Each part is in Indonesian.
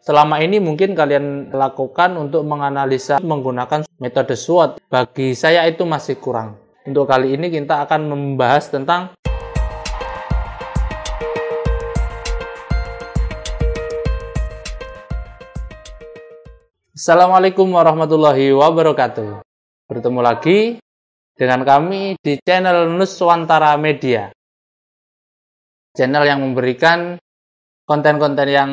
selama ini mungkin kalian lakukan untuk menganalisa menggunakan metode SWOT. Bagi saya itu masih kurang. Untuk kali ini kita akan membahas tentang Assalamualaikum warahmatullahi wabarakatuh. Bertemu lagi dengan kami di channel Nuswantara Media. Channel yang memberikan konten-konten yang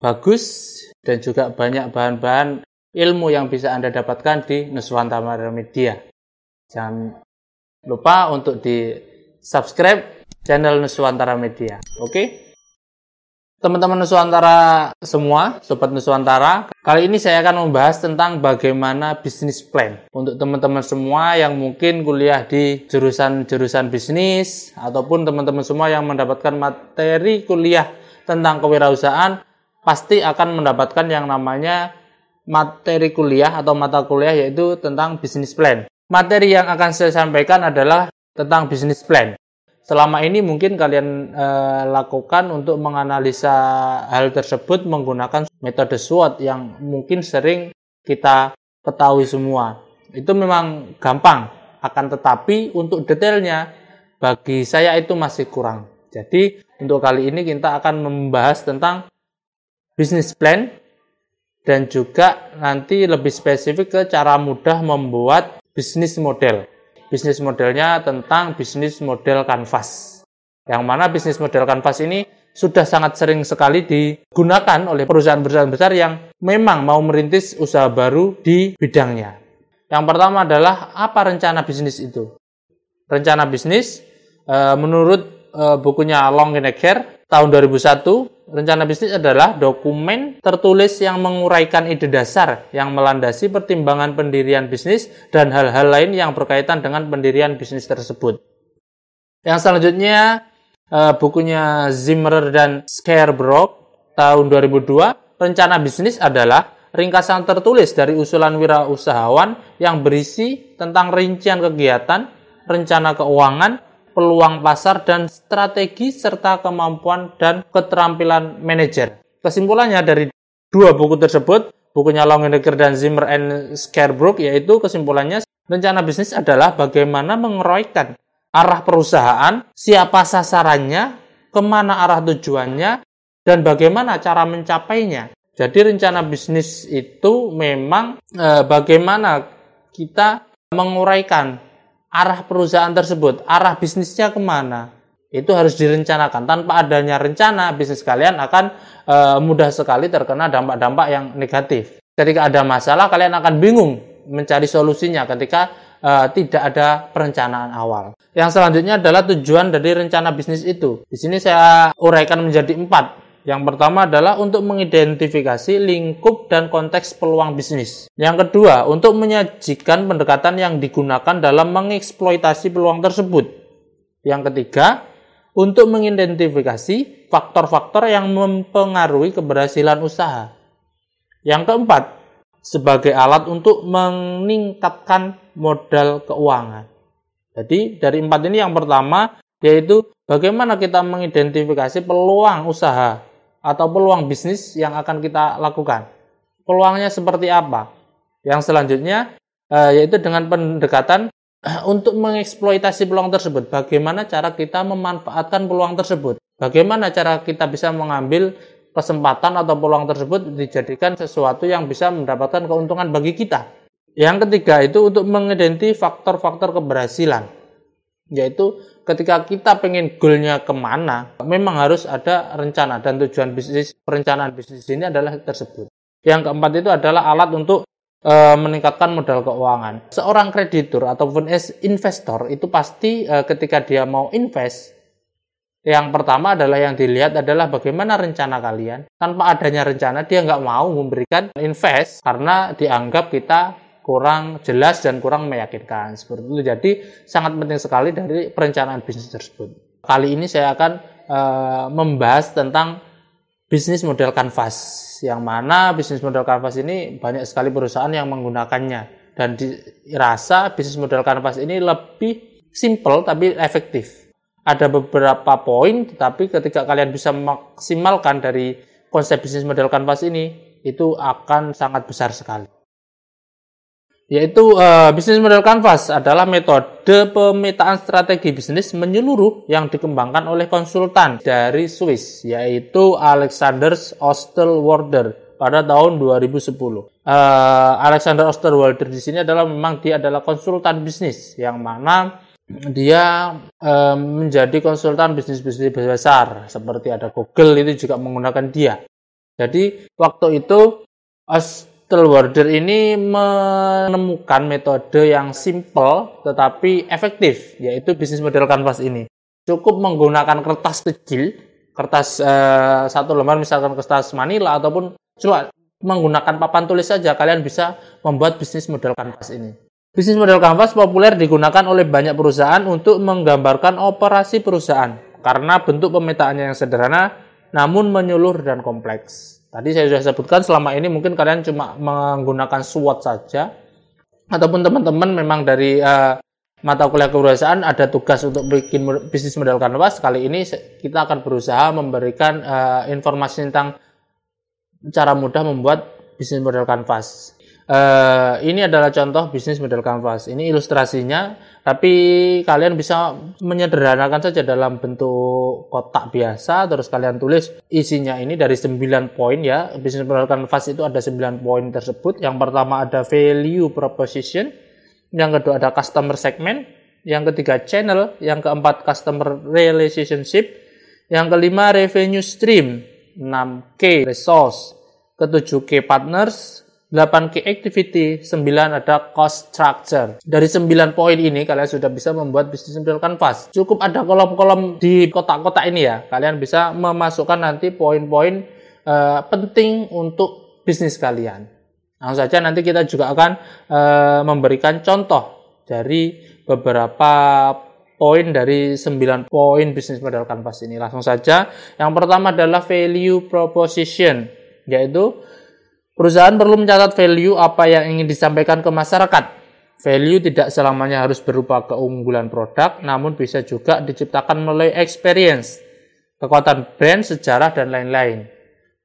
bagus dan juga banyak bahan-bahan ilmu yang bisa Anda dapatkan di Nuswantara Media. Jangan lupa untuk di subscribe channel Nuswantara Media. Oke? Okay? Teman-teman Nuswantara semua, Sobat Nuswantara, kali ini saya akan membahas tentang bagaimana bisnis plan. Untuk teman-teman semua yang mungkin kuliah di jurusan-jurusan bisnis, ataupun teman-teman semua yang mendapatkan materi kuliah tentang kewirausahaan, pasti akan mendapatkan yang namanya materi kuliah atau mata kuliah yaitu tentang bisnis plan. Materi yang akan saya sampaikan adalah tentang bisnis plan. Selama ini mungkin kalian e, lakukan untuk menganalisa hal tersebut menggunakan metode SWOT yang mungkin sering kita ketahui semua. Itu memang gampang, akan tetapi untuk detailnya bagi saya itu masih kurang. Jadi untuk kali ini kita akan membahas tentang bisnis plan dan juga nanti lebih spesifik ke cara mudah membuat bisnis model. Bisnis modelnya tentang bisnis model kanvas. Yang mana bisnis model kanvas ini sudah sangat sering sekali digunakan oleh perusahaan-perusahaan besar yang memang mau merintis usaha baru di bidangnya. Yang pertama adalah apa rencana bisnis itu? Rencana bisnis eh, menurut eh, bukunya Long Longenecker tahun 2001 Rencana bisnis adalah dokumen tertulis yang menguraikan ide dasar yang melandasi pertimbangan pendirian bisnis dan hal-hal lain yang berkaitan dengan pendirian bisnis tersebut. Yang selanjutnya eh, bukunya Zimmer dan Scarborough tahun 2002, rencana bisnis adalah ringkasan tertulis dari usulan wirausahawan yang berisi tentang rincian kegiatan, rencana keuangan, peluang pasar dan strategi serta kemampuan dan keterampilan manajer. Kesimpulannya dari dua buku tersebut, bukunya Longenecker dan Zimmer and Scarborough yaitu kesimpulannya rencana bisnis adalah bagaimana mengeroykan arah perusahaan, siapa sasarannya, ke mana arah tujuannya, dan bagaimana cara mencapainya. Jadi rencana bisnis itu memang e, bagaimana kita menguraikan arah perusahaan tersebut, arah bisnisnya ke mana, itu harus direncanakan. Tanpa adanya rencana, bisnis kalian akan e, mudah sekali terkena dampak-dampak yang negatif. Ketika ada masalah, kalian akan bingung mencari solusinya ketika e, tidak ada perencanaan awal. Yang selanjutnya adalah tujuan dari rencana bisnis itu. Di sini saya uraikan menjadi empat. Yang pertama adalah untuk mengidentifikasi lingkup dan konteks peluang bisnis. Yang kedua, untuk menyajikan pendekatan yang digunakan dalam mengeksploitasi peluang tersebut. Yang ketiga, untuk mengidentifikasi faktor-faktor yang mempengaruhi keberhasilan usaha. Yang keempat, sebagai alat untuk meningkatkan modal keuangan. Jadi dari empat ini yang pertama yaitu bagaimana kita mengidentifikasi peluang usaha atau peluang bisnis yang akan kita lakukan. Peluangnya seperti apa? Yang selanjutnya eh, yaitu dengan pendekatan untuk mengeksploitasi peluang tersebut. Bagaimana cara kita memanfaatkan peluang tersebut? Bagaimana cara kita bisa mengambil kesempatan atau peluang tersebut dijadikan sesuatu yang bisa mendapatkan keuntungan bagi kita. Yang ketiga itu untuk mengidentifikasi faktor-faktor keberhasilan, yaitu ketika kita pengen goalnya ke mana, memang harus ada rencana dan tujuan bisnis perencanaan bisnis ini adalah tersebut. Yang keempat itu adalah alat untuk e, meningkatkan modal keuangan. Seorang kreditur ataupun investor itu pasti e, ketika dia mau invest, yang pertama adalah yang dilihat adalah bagaimana rencana kalian. Tanpa adanya rencana, dia nggak mau memberikan invest karena dianggap kita kurang jelas dan kurang meyakinkan seperti itu. Jadi sangat penting sekali dari perencanaan bisnis tersebut. Kali ini saya akan e, membahas tentang bisnis model kanvas yang mana bisnis model kanvas ini banyak sekali perusahaan yang menggunakannya dan dirasa bisnis model kanvas ini lebih simple tapi efektif. Ada beberapa poin tetapi ketika kalian bisa memaksimalkan dari konsep bisnis model kanvas ini itu akan sangat besar sekali yaitu uh, bisnis model canvas adalah metode pemetaan strategi bisnis menyeluruh yang dikembangkan oleh konsultan dari Swiss yaitu Alexander Osterwalder pada tahun 2010. Uh, eh, Alexander Osterwalder di sini adalah memang dia adalah konsultan bisnis yang mana dia uh, menjadi konsultan bisnis-bisnis besar seperti ada Google itu juga menggunakan dia. Jadi waktu itu Stillwater ini menemukan metode yang simple tetapi efektif, yaitu bisnis model kanvas ini. Cukup menggunakan kertas kecil, kertas eh, satu lembar misalkan kertas manila ataupun cuma menggunakan papan tulis saja kalian bisa membuat bisnis model kanvas ini. Bisnis model kanvas populer digunakan oleh banyak perusahaan untuk menggambarkan operasi perusahaan karena bentuk pemetaannya yang sederhana namun menyeluruh dan kompleks. Tadi saya sudah sebutkan selama ini mungkin kalian cuma menggunakan SWOT saja ataupun teman-teman memang dari uh, mata kuliah kewirausahaan ada tugas untuk bikin bisnis model kanvas. Kali ini kita akan berusaha memberikan uh, informasi tentang cara mudah membuat bisnis model kanvas. Uh, ini adalah contoh bisnis model canvas. Ini ilustrasinya, tapi kalian bisa menyederhanakan saja dalam bentuk kotak biasa, terus kalian tulis isinya ini dari 9 poin ya. Bisnis model canvas itu ada 9 poin tersebut. Yang pertama ada value proposition, yang kedua ada customer segment, yang ketiga channel, yang keempat customer relationship, yang kelima revenue stream, 6K resource, ketujuh K partners, 8 key activity, 9 ada cost structure. Dari 9 poin ini kalian sudah bisa membuat bisnis model canvas. Cukup ada kolom-kolom di kotak-kotak ini ya. Kalian bisa memasukkan nanti poin-poin uh, penting untuk bisnis kalian. Langsung saja nanti kita juga akan uh, memberikan contoh dari beberapa poin dari 9 poin bisnis model canvas ini. Langsung saja. Yang pertama adalah value proposition, yaitu Perusahaan perlu mencatat value apa yang ingin disampaikan ke masyarakat. Value tidak selamanya harus berupa keunggulan produk, namun bisa juga diciptakan melalui experience, kekuatan brand, sejarah, dan lain-lain.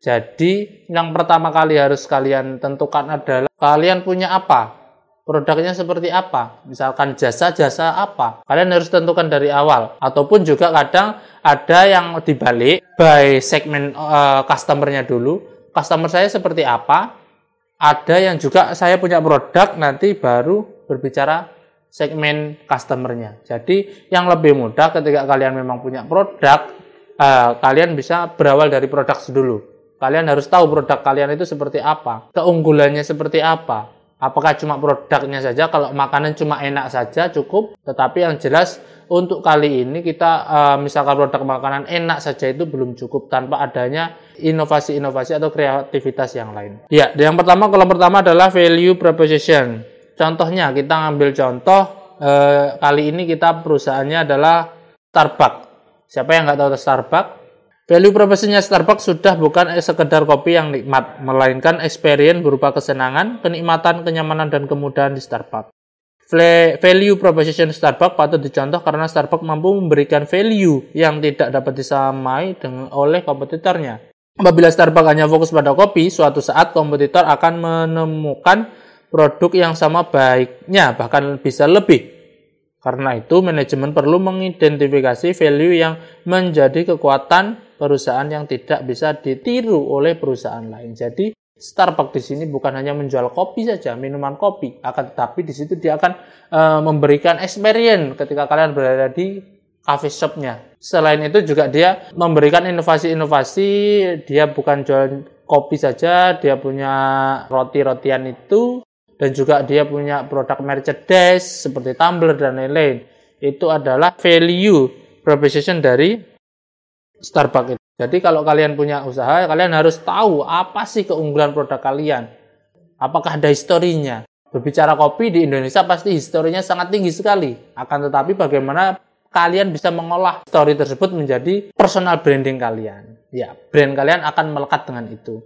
Jadi, yang pertama kali harus kalian tentukan adalah kalian punya apa? Produknya seperti apa? Misalkan jasa-jasa apa? Kalian harus tentukan dari awal. Ataupun juga kadang ada yang dibalik by segmen uh, customernya dulu customer saya seperti apa. Ada yang juga saya punya produk nanti baru berbicara segmen customernya. Jadi yang lebih mudah ketika kalian memang punya produk, eh, kalian bisa berawal dari produk dulu. Kalian harus tahu produk kalian itu seperti apa, keunggulannya seperti apa. Apakah cuma produknya saja? Kalau makanan cuma enak saja cukup, tetapi yang jelas untuk kali ini kita uh, misalkan produk makanan enak saja itu belum cukup tanpa adanya inovasi-inovasi atau kreativitas yang lain. Ya, yang pertama kolom pertama adalah value proposition. Contohnya kita ngambil contoh uh, kali ini kita perusahaannya adalah Starbucks. Siapa yang nggak tahu Starbucks? Value propositionnya Starbucks sudah bukan sekedar kopi yang nikmat, melainkan experience berupa kesenangan, kenikmatan, kenyamanan, dan kemudahan di Starbucks. Value proposition Starbucks patut dicontoh karena Starbucks mampu memberikan value yang tidak dapat disamai dengan oleh kompetitornya. Apabila Starbucks hanya fokus pada kopi, suatu saat kompetitor akan menemukan produk yang sama baiknya, bahkan bisa lebih. Karena itu, manajemen perlu mengidentifikasi value yang menjadi kekuatan perusahaan yang tidak bisa ditiru oleh perusahaan lain. Jadi Starbucks di sini bukan hanya menjual kopi saja, minuman kopi, akan tetapi di situ dia akan e, memberikan experience ketika kalian berada di cafe shopnya. Selain itu juga dia memberikan inovasi-inovasi, dia bukan jual kopi saja, dia punya roti-rotian itu, dan juga dia punya produk merchandise seperti tumbler dan lain-lain. Itu adalah value proposition dari Starbucks itu. Jadi kalau kalian punya usaha, kalian harus tahu apa sih keunggulan produk kalian. Apakah ada historinya? Berbicara kopi di Indonesia pasti historinya sangat tinggi sekali. Akan tetapi bagaimana kalian bisa mengolah story tersebut menjadi personal branding kalian. Ya, brand kalian akan melekat dengan itu.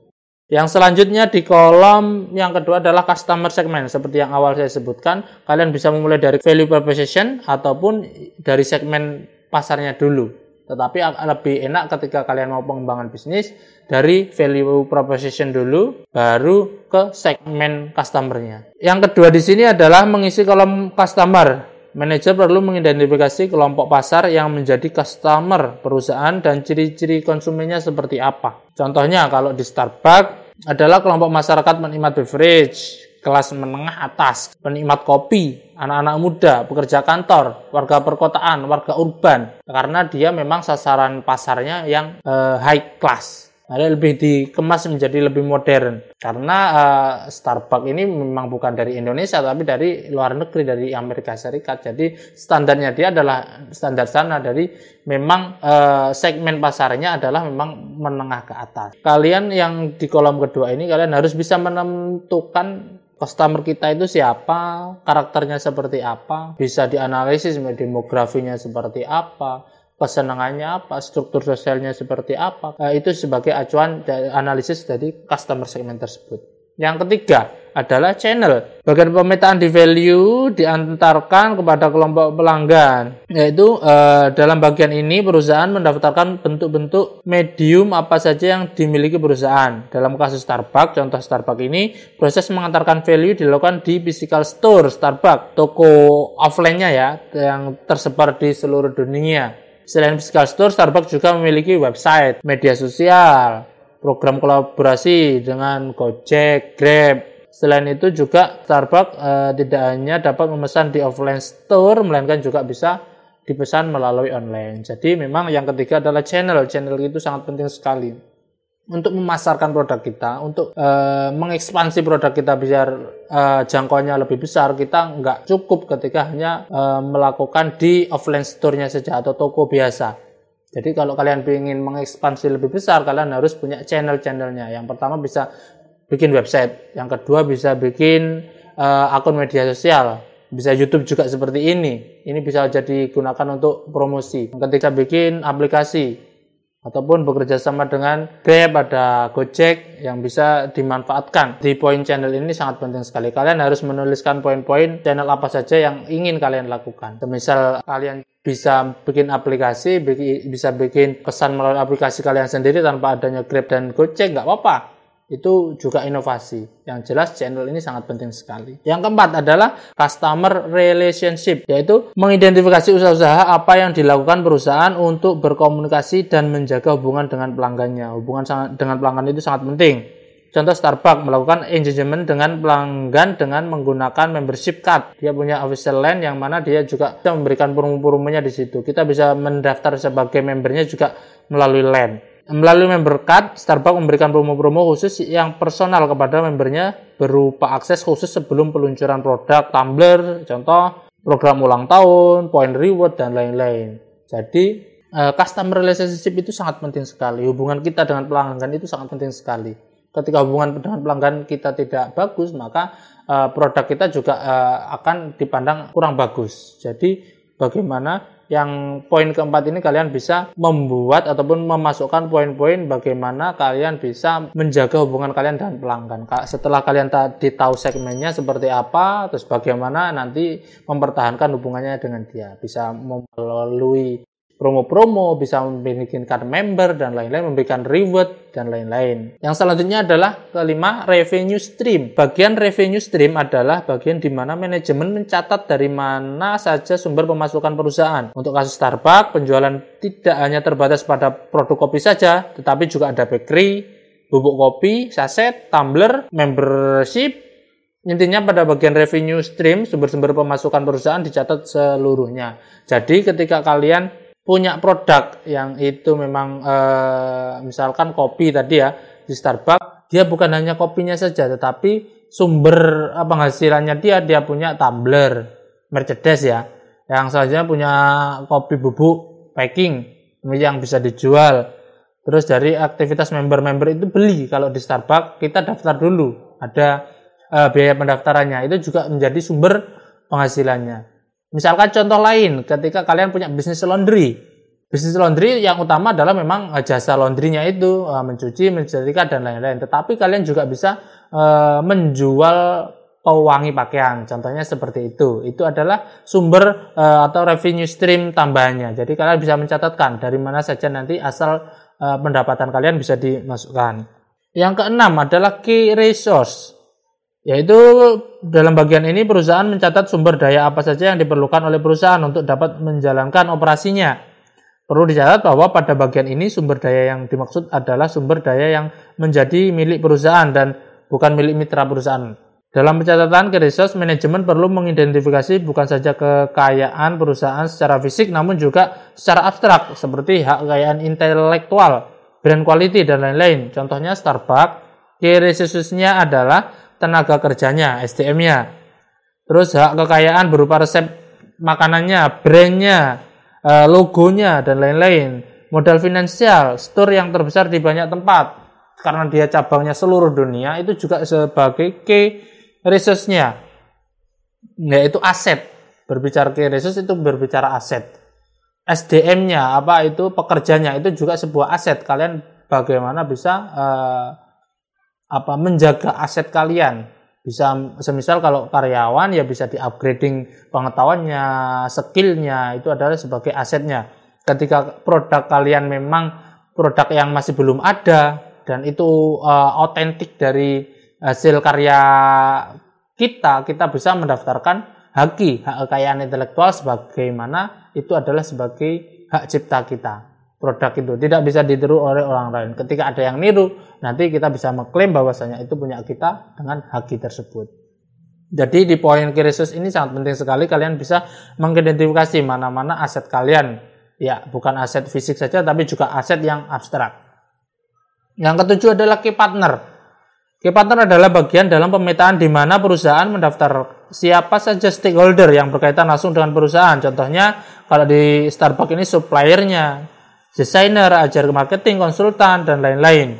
Yang selanjutnya di kolom yang kedua adalah customer segment. Seperti yang awal saya sebutkan, kalian bisa memulai dari value proposition ataupun dari segmen pasarnya dulu. Tetapi lebih enak ketika kalian mau pengembangan bisnis dari value proposition dulu, baru ke segmen customernya. Yang kedua di sini adalah mengisi kolom customer. Manajer perlu mengidentifikasi kelompok pasar yang menjadi customer perusahaan dan ciri-ciri konsumennya seperti apa. Contohnya kalau di Starbucks adalah kelompok masyarakat penikmat beverage, kelas menengah atas, penikmat kopi, anak-anak muda, pekerja kantor, warga perkotaan, warga urban, karena dia memang sasaran pasarnya yang uh, high class. Ada lebih dikemas menjadi lebih modern karena uh, Starbucks ini memang bukan dari Indonesia tapi dari luar negeri dari Amerika Serikat. Jadi standarnya dia adalah standar sana dari memang uh, segmen pasarnya adalah memang menengah ke atas. Kalian yang di kolom kedua ini kalian harus bisa menentukan customer kita itu siapa, karakternya seperti apa, bisa dianalisis demografinya seperti apa, kesenangannya apa, struktur sosialnya seperti apa. Eh, itu sebagai acuan analisis dari customer segment tersebut. Yang ketiga adalah channel. Bagian pemetaan di value diantarkan kepada kelompok pelanggan. Yaitu eh, dalam bagian ini perusahaan mendaftarkan bentuk-bentuk medium apa saja yang dimiliki perusahaan. Dalam kasus Starbucks, contoh Starbucks ini, proses mengantarkan value dilakukan di physical store Starbucks, toko offline-nya ya, yang tersebar di seluruh dunia. Selain physical store, Starbucks juga memiliki website, media sosial, program kolaborasi dengan Gojek, Grab. Selain itu juga Starbucks eh, tidak hanya dapat memesan di offline store, melainkan juga bisa dipesan melalui online. Jadi memang yang ketiga adalah channel. Channel itu sangat penting sekali untuk memasarkan produk kita, untuk e, mengekspansi produk kita biar e, jangkauannya lebih besar, kita nggak cukup ketika hanya e, melakukan di offline store-nya saja atau toko biasa. Jadi kalau kalian ingin mengekspansi lebih besar, kalian harus punya channel-channelnya. Yang pertama bisa bikin website, yang kedua bisa bikin uh, akun media sosial, bisa YouTube juga seperti ini. Ini bisa jadi gunakan untuk promosi. Ketika bikin aplikasi ataupun bekerja sama dengan Grab, ada Gojek yang bisa dimanfaatkan. Di poin channel ini sangat penting sekali. Kalian harus menuliskan poin-poin channel apa saja yang ingin kalian lakukan. Misal kalian bisa bikin aplikasi, bisa bikin pesan melalui aplikasi kalian sendiri tanpa adanya Grab dan Gojek, nggak apa-apa. Itu juga inovasi. Yang jelas channel ini sangat penting sekali. Yang keempat adalah customer relationship, yaitu mengidentifikasi usaha-usaha apa yang dilakukan perusahaan untuk berkomunikasi dan menjaga hubungan dengan pelanggannya. Hubungan dengan pelanggan itu sangat penting Contoh Starbucks melakukan engagement dengan pelanggan dengan menggunakan membership card. Dia punya official line yang mana dia juga bisa memberikan promo-promonya di situ. Kita bisa mendaftar sebagai membernya juga melalui line. Melalui member card, Starbucks memberikan promo-promo khusus yang personal kepada membernya berupa akses khusus sebelum peluncuran produk, tumbler, contoh program ulang tahun, point reward, dan lain-lain. Jadi, eh, customer relationship itu sangat penting sekali. Hubungan kita dengan pelanggan itu sangat penting sekali ketika hubungan dengan pelanggan kita tidak bagus, maka uh, produk kita juga uh, akan dipandang kurang bagus. Jadi bagaimana yang poin keempat ini kalian bisa membuat ataupun memasukkan poin-poin bagaimana kalian bisa menjaga hubungan kalian dengan pelanggan. Setelah kalian tadi tahu segmennya seperti apa, terus bagaimana nanti mempertahankan hubungannya dengan dia. Bisa melalui promo-promo, bisa memiliki card member dan lain-lain, memberikan reward dan lain-lain. Yang selanjutnya adalah kelima revenue stream. Bagian revenue stream adalah bagian di mana manajemen mencatat dari mana saja sumber pemasukan perusahaan. Untuk kasus Starbucks, penjualan tidak hanya terbatas pada produk kopi saja, tetapi juga ada bakery, bubuk kopi, saset, tumbler, membership, Intinya pada bagian revenue stream, sumber-sumber pemasukan perusahaan dicatat seluruhnya. Jadi ketika kalian punya produk yang itu memang e, misalkan kopi tadi ya di Starbucks dia bukan hanya kopinya saja tetapi sumber penghasilannya dia dia punya tumbler Mercedes ya yang selanjutnya punya kopi bubuk packing yang bisa dijual. Terus dari aktivitas member-member itu beli. Kalau di Starbucks kita daftar dulu. Ada e, biaya pendaftarannya. Itu juga menjadi sumber penghasilannya Misalkan contoh lain, ketika kalian punya bisnis laundry, bisnis laundry yang utama adalah memang eh, jasa laundrynya itu eh, mencuci, mensetrika dan lain-lain. Tetapi kalian juga bisa uh, menjual pewangi pakaian. Contohnya seperti itu. Itu adalah sumber atau revenue stream tambahannya. Jadi kalian bisa mencatatkan dari mana saja nanti asal pendapatan kalian bisa dimasukkan. Yang keenam adalah key resource. Yaitu dalam bagian ini perusahaan mencatat sumber daya apa saja yang diperlukan oleh perusahaan untuk dapat menjalankan operasinya. Perlu dicatat bahwa pada bagian ini sumber daya yang dimaksud adalah sumber daya yang menjadi milik perusahaan dan bukan milik mitra perusahaan. Dalam pencatatan ke resource manajemen perlu mengidentifikasi bukan saja kekayaan perusahaan secara fisik namun juga secara abstrak seperti hak kekayaan intelektual, brand quality dan lain-lain. Contohnya Starbucks, key resource-nya adalah tenaga kerjanya, SDM-nya. Terus hak kekayaan berupa resep makanannya, brandnya, eh, logonya dan lain-lain. Modal finansial, store yang terbesar di banyak tempat karena dia cabangnya seluruh dunia itu juga sebagai key resource-nya yaitu aset. Berbicara key resource itu berbicara aset. SDM-nya apa itu pekerjanya itu juga sebuah aset. Kalian bagaimana bisa uh, apa menjaga aset kalian? Bisa semisal kalau karyawan ya bisa di-upgrading pengetahuannya, skillnya itu adalah sebagai asetnya. Ketika produk kalian memang produk yang masih belum ada dan itu otentik uh, dari hasil karya kita, kita bisa mendaftarkan haki, hak kekayaan intelektual sebagaimana itu adalah sebagai hak cipta kita. Produk itu tidak bisa ditiru oleh orang lain. Ketika ada yang niru, nanti kita bisa mengklaim bahwasanya itu punya kita dengan haki tersebut. Jadi di poin key ini sangat penting sekali kalian bisa mengidentifikasi mana-mana aset kalian. Ya, bukan aset fisik saja tapi juga aset yang abstrak. Yang ketujuh adalah key partner. Key partner adalah bagian dalam pemetaan di mana perusahaan mendaftar siapa saja stakeholder yang berkaitan langsung dengan perusahaan. Contohnya kalau di Starbucks ini suppliernya, desainer, ajar marketing, konsultan, dan lain-lain.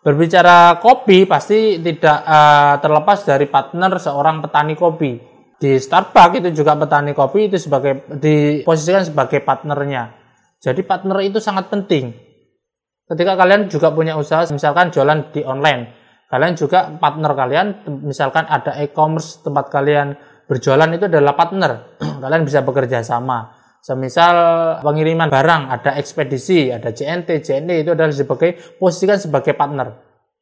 Berbicara kopi pasti tidak uh, terlepas dari partner seorang petani kopi. Di Starbucks itu juga petani kopi itu sebagai diposisikan sebagai partnernya. Jadi partner itu sangat penting. Ketika kalian juga punya usaha, misalkan jualan di online, Kalian juga partner kalian, misalkan ada e-commerce tempat kalian berjualan itu adalah partner. kalian bisa bekerja sama. Semisal pengiriman barang, ada ekspedisi, ada JNT, JNT itu adalah sebagai posisikan sebagai partner.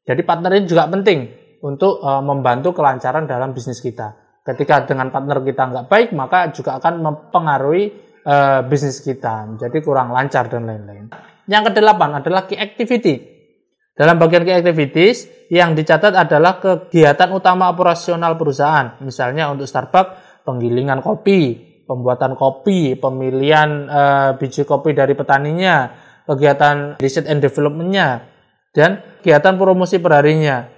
Jadi partner ini juga penting untuk uh, membantu kelancaran dalam bisnis kita. Ketika dengan partner kita nggak baik, maka juga akan mempengaruhi uh, bisnis kita, jadi kurang lancar dan lain-lain. Yang kedelapan adalah key activity. Dalam bagian key activities, yang dicatat adalah kegiatan utama operasional perusahaan. Misalnya untuk Starbucks, penggilingan kopi, pembuatan kopi, pemilihan e, biji kopi dari petaninya, kegiatan research and development-nya, dan kegiatan promosi perharinya.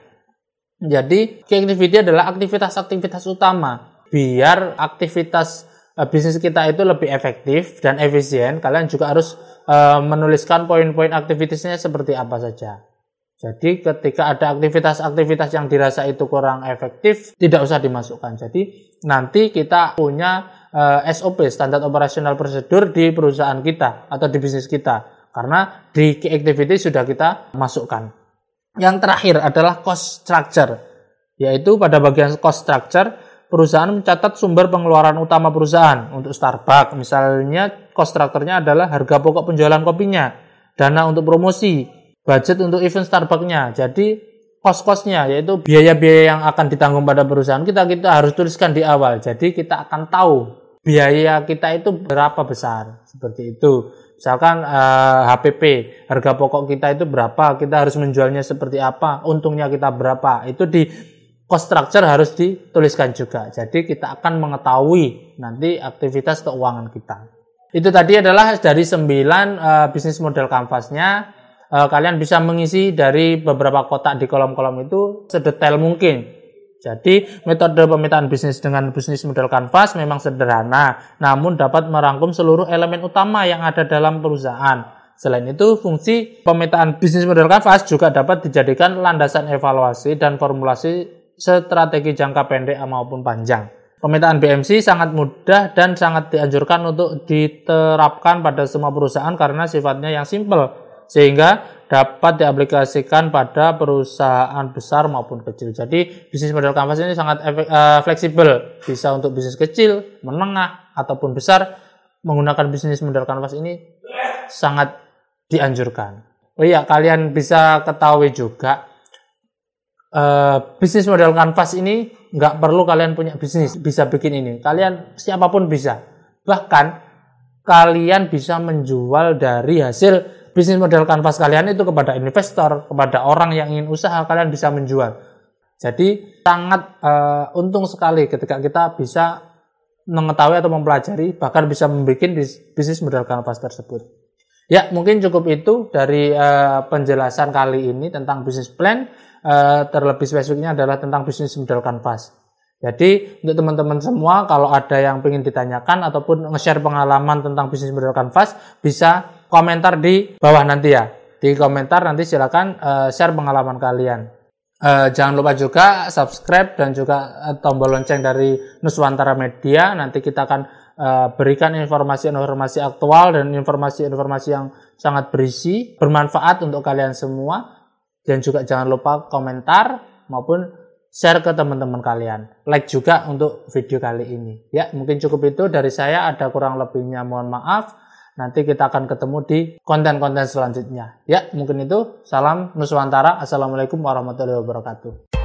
Jadi, key activity adalah aktivitas-aktivitas utama. Biar aktivitas e, bisnis kita itu lebih efektif dan efisien, kalian juga harus e, menuliskan poin-poin aktivitasnya seperti apa saja. Jadi ketika ada aktivitas-aktivitas yang dirasa itu kurang efektif, tidak usah dimasukkan. Jadi nanti kita punya uh, eh, SOP, standar operasional prosedur di perusahaan kita atau di bisnis kita. Karena di key activity sudah kita masukkan. Yang terakhir adalah cost structure. Yaitu pada bagian cost structure, perusahaan mencatat sumber pengeluaran utama perusahaan. Untuk Starbucks misalnya cost structure-nya adalah harga pokok penjualan kopinya, dana untuk promosi, budget untuk event Starbucksnya. Jadi kos-kosnya yaitu biaya-biaya yang akan ditanggung pada perusahaan kita kita harus tuliskan di awal. Jadi kita akan tahu biaya kita itu berapa besar seperti itu. Misalkan eh, HPP harga pokok kita itu berapa, kita harus menjualnya seperti apa, untungnya kita berapa. Itu di cost structure harus dituliskan juga. Jadi kita akan mengetahui nanti aktivitas keuangan kita. Itu tadi adalah dari 9 uh, bisnis model kanvasnya uh, kalian bisa mengisi dari beberapa kotak di kolom-kolom itu sedetail mungkin. Jadi metode pemetaan bisnis dengan bisnis model kanvas memang sederhana, namun dapat merangkum seluruh elemen utama yang ada dalam perusahaan. Selain itu, fungsi pemetaan bisnis model kanvas juga dapat dijadikan landasan evaluasi dan formulasi strategi jangka pendek maupun panjang. Pemetaan BMC sangat mudah dan sangat dianjurkan untuk diterapkan pada semua perusahaan karena sifatnya yang simple sehingga dapat diaplikasikan pada perusahaan besar maupun kecil. Jadi bisnis model kanvas ini sangat efek, uh, fleksibel, bisa untuk bisnis kecil, menengah ataupun besar. Menggunakan bisnis model kanvas ini sangat dianjurkan. Oh iya, kalian bisa ketahui juga uh, bisnis model kanvas ini nggak perlu kalian punya bisnis bisa bikin ini. Kalian siapa pun bisa. Bahkan kalian bisa menjual dari hasil bisnis model kanvas kalian itu kepada investor, kepada orang yang ingin usaha, kalian bisa menjual. Jadi sangat uh, untung sekali ketika kita bisa mengetahui atau mempelajari, bahkan bisa membuat bisnis model kanvas tersebut. Ya, mungkin cukup itu dari uh, penjelasan kali ini tentang bisnis plan. Uh, terlebih spesifiknya adalah tentang bisnis model kanvas. Jadi untuk teman-teman semua kalau ada yang ingin ditanyakan ataupun nge-share pengalaman tentang bisnis model kanvas bisa komentar di bawah nanti ya. Di komentar nanti silakan uh, share pengalaman kalian. Uh, jangan lupa juga subscribe dan juga uh, tombol lonceng dari Nuswantara Media. Nanti kita akan uh, berikan informasi-informasi aktual dan informasi-informasi yang sangat berisi, bermanfaat untuk kalian semua. Dan juga jangan lupa komentar maupun share ke teman-teman kalian. Like juga untuk video kali ini. Ya, mungkin cukup itu dari saya. Ada kurang lebihnya mohon maaf. Nanti kita akan ketemu di konten-konten selanjutnya. Ya, mungkin itu. Salam Nuswantara. Assalamualaikum warahmatullahi wabarakatuh.